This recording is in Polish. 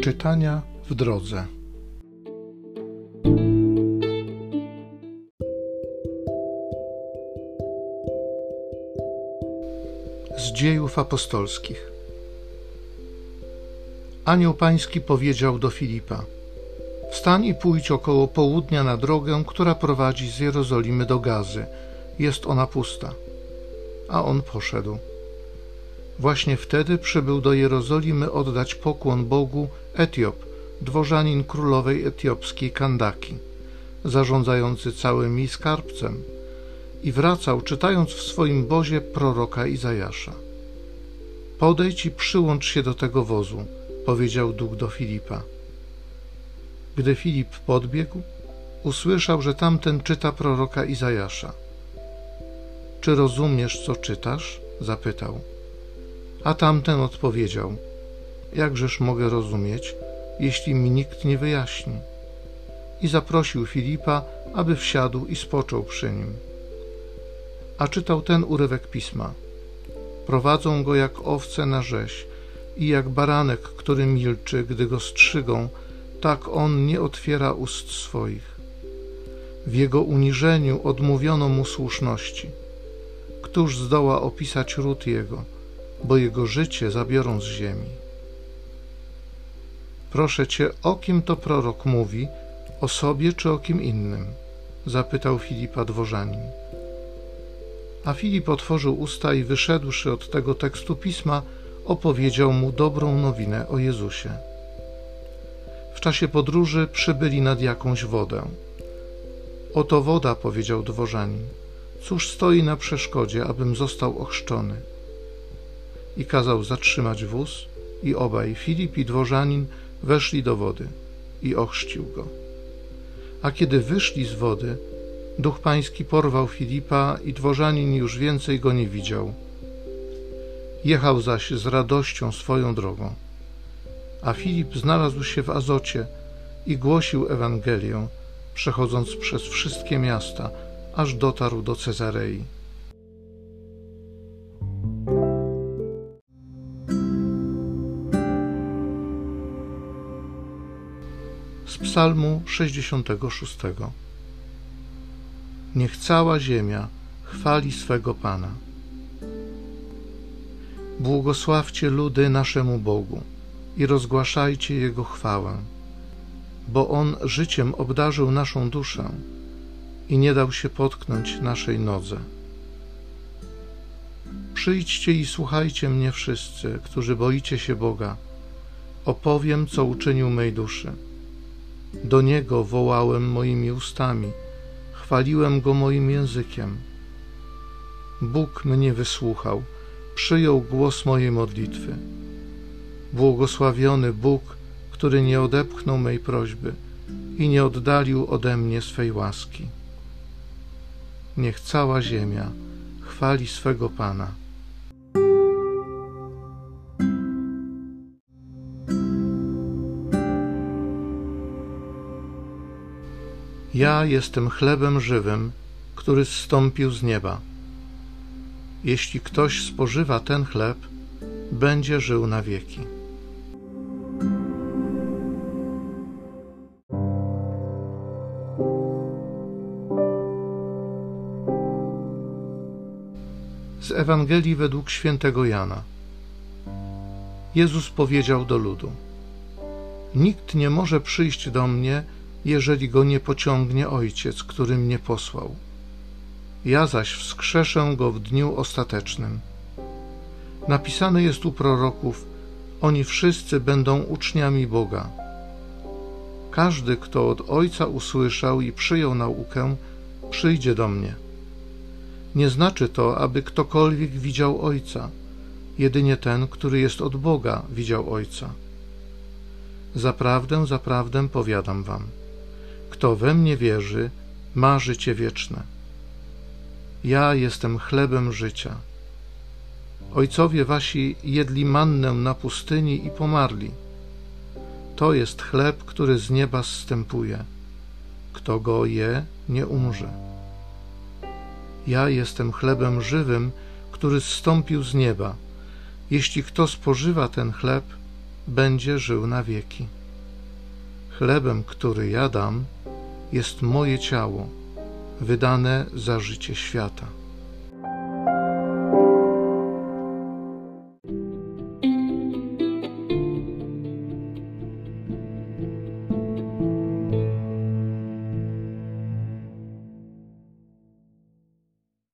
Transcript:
Czytania w drodze. Z dziejów apostolskich. Anioł Pański powiedział do Filipa: Wstań i pójdź około południa na drogę, która prowadzi z Jerozolimy do Gazy. Jest ona pusta. A on poszedł. Właśnie wtedy przybył do Jerozolimy oddać pokłon Bogu Etiop, dworzanin królowej etiopskiej Kandaki, zarządzający całym jej skarbcem, i wracał, czytając w swoim bozie proroka Izajasza. Podejdź i przyłącz się do tego wozu, powiedział duch do Filipa. Gdy Filip podbiegł, usłyszał, że tamten czyta proroka Izajasza. Czy rozumiesz, co czytasz? zapytał. A tamten odpowiedział: Jakżeż mogę rozumieć, jeśli mi nikt nie wyjaśni? I zaprosił Filipa, aby wsiadł i spoczął przy nim. A czytał ten urywek pisma: Prowadzą go jak owce na rzeź, i jak baranek, który milczy, gdy go strzygą, tak on nie otwiera ust swoich. W jego uniżeniu odmówiono mu słuszności. Któż zdoła opisać ród jego? Bo jego życie zabiorą z ziemi. Proszę cię, o kim to prorok mówi, o sobie czy o kim innym? zapytał Filipa dworzanin. A Filip otworzył usta i wyszedłszy od tego tekstu pisma, opowiedział mu dobrą nowinę o Jezusie. W czasie podróży przybyli nad jakąś wodę. Oto woda, powiedział dworzanin. Cóż stoi na przeszkodzie, abym został ochrzczony? I kazał zatrzymać wóz i obaj, Filip i dworzanin, weszli do wody i ochrzcił go. A kiedy wyszli z wody, duch pański porwał Filipa i dworzanin już więcej go nie widział. Jechał zaś z radością swoją drogą. A Filip znalazł się w Azocie i głosił Ewangelię, przechodząc przez wszystkie miasta, aż dotarł do Cezarei. Psalmu 66. Niech cała ziemia chwali swego Pana. Błogosławcie ludy naszemu Bogu i rozgłaszajcie Jego chwałę, bo On życiem obdarzył naszą duszę i nie dał się potknąć naszej nodze. Przyjdźcie i słuchajcie mnie wszyscy, którzy boicie się Boga. Opowiem, co uczynił mej duszy do Niego wołałem moimi ustami, chwaliłem Go moim językiem. Bóg mnie wysłuchał, przyjął głos mojej modlitwy. Błogosławiony Bóg, który nie odepchnął mej prośby i nie oddalił ode mnie swej łaski. Niech cała ziemia chwali swego Pana. Ja jestem chlebem żywym, który zstąpił z nieba. Jeśli ktoś spożywa ten chleb, będzie żył na wieki. Z Ewangelii według świętego Jana. Jezus powiedział do ludu: Nikt nie może przyjść do mnie, jeżeli go nie pociągnie Ojciec, który mnie posłał. Ja zaś wskrzeszę go w dniu ostatecznym. Napisane jest u proroków: Oni wszyscy będą uczniami Boga. Każdy, kto od Ojca usłyszał i przyjął naukę, przyjdzie do mnie. Nie znaczy to, aby ktokolwiek widział Ojca, jedynie ten, który jest od Boga, widział Ojca. Zaprawdę, zaprawdę powiadam wam kto we mnie wierzy, ma życie wieczne. Ja jestem chlebem życia. Ojcowie wasi jedli mannę na pustyni i pomarli. To jest chleb, który z nieba zstępuje. Kto go je, nie umrze. Ja jestem chlebem żywym, który zstąpił z nieba. Jeśli kto spożywa ten chleb, będzie żył na wieki. Chlebem, który jadam, jest moje ciało, wydane za życie świata.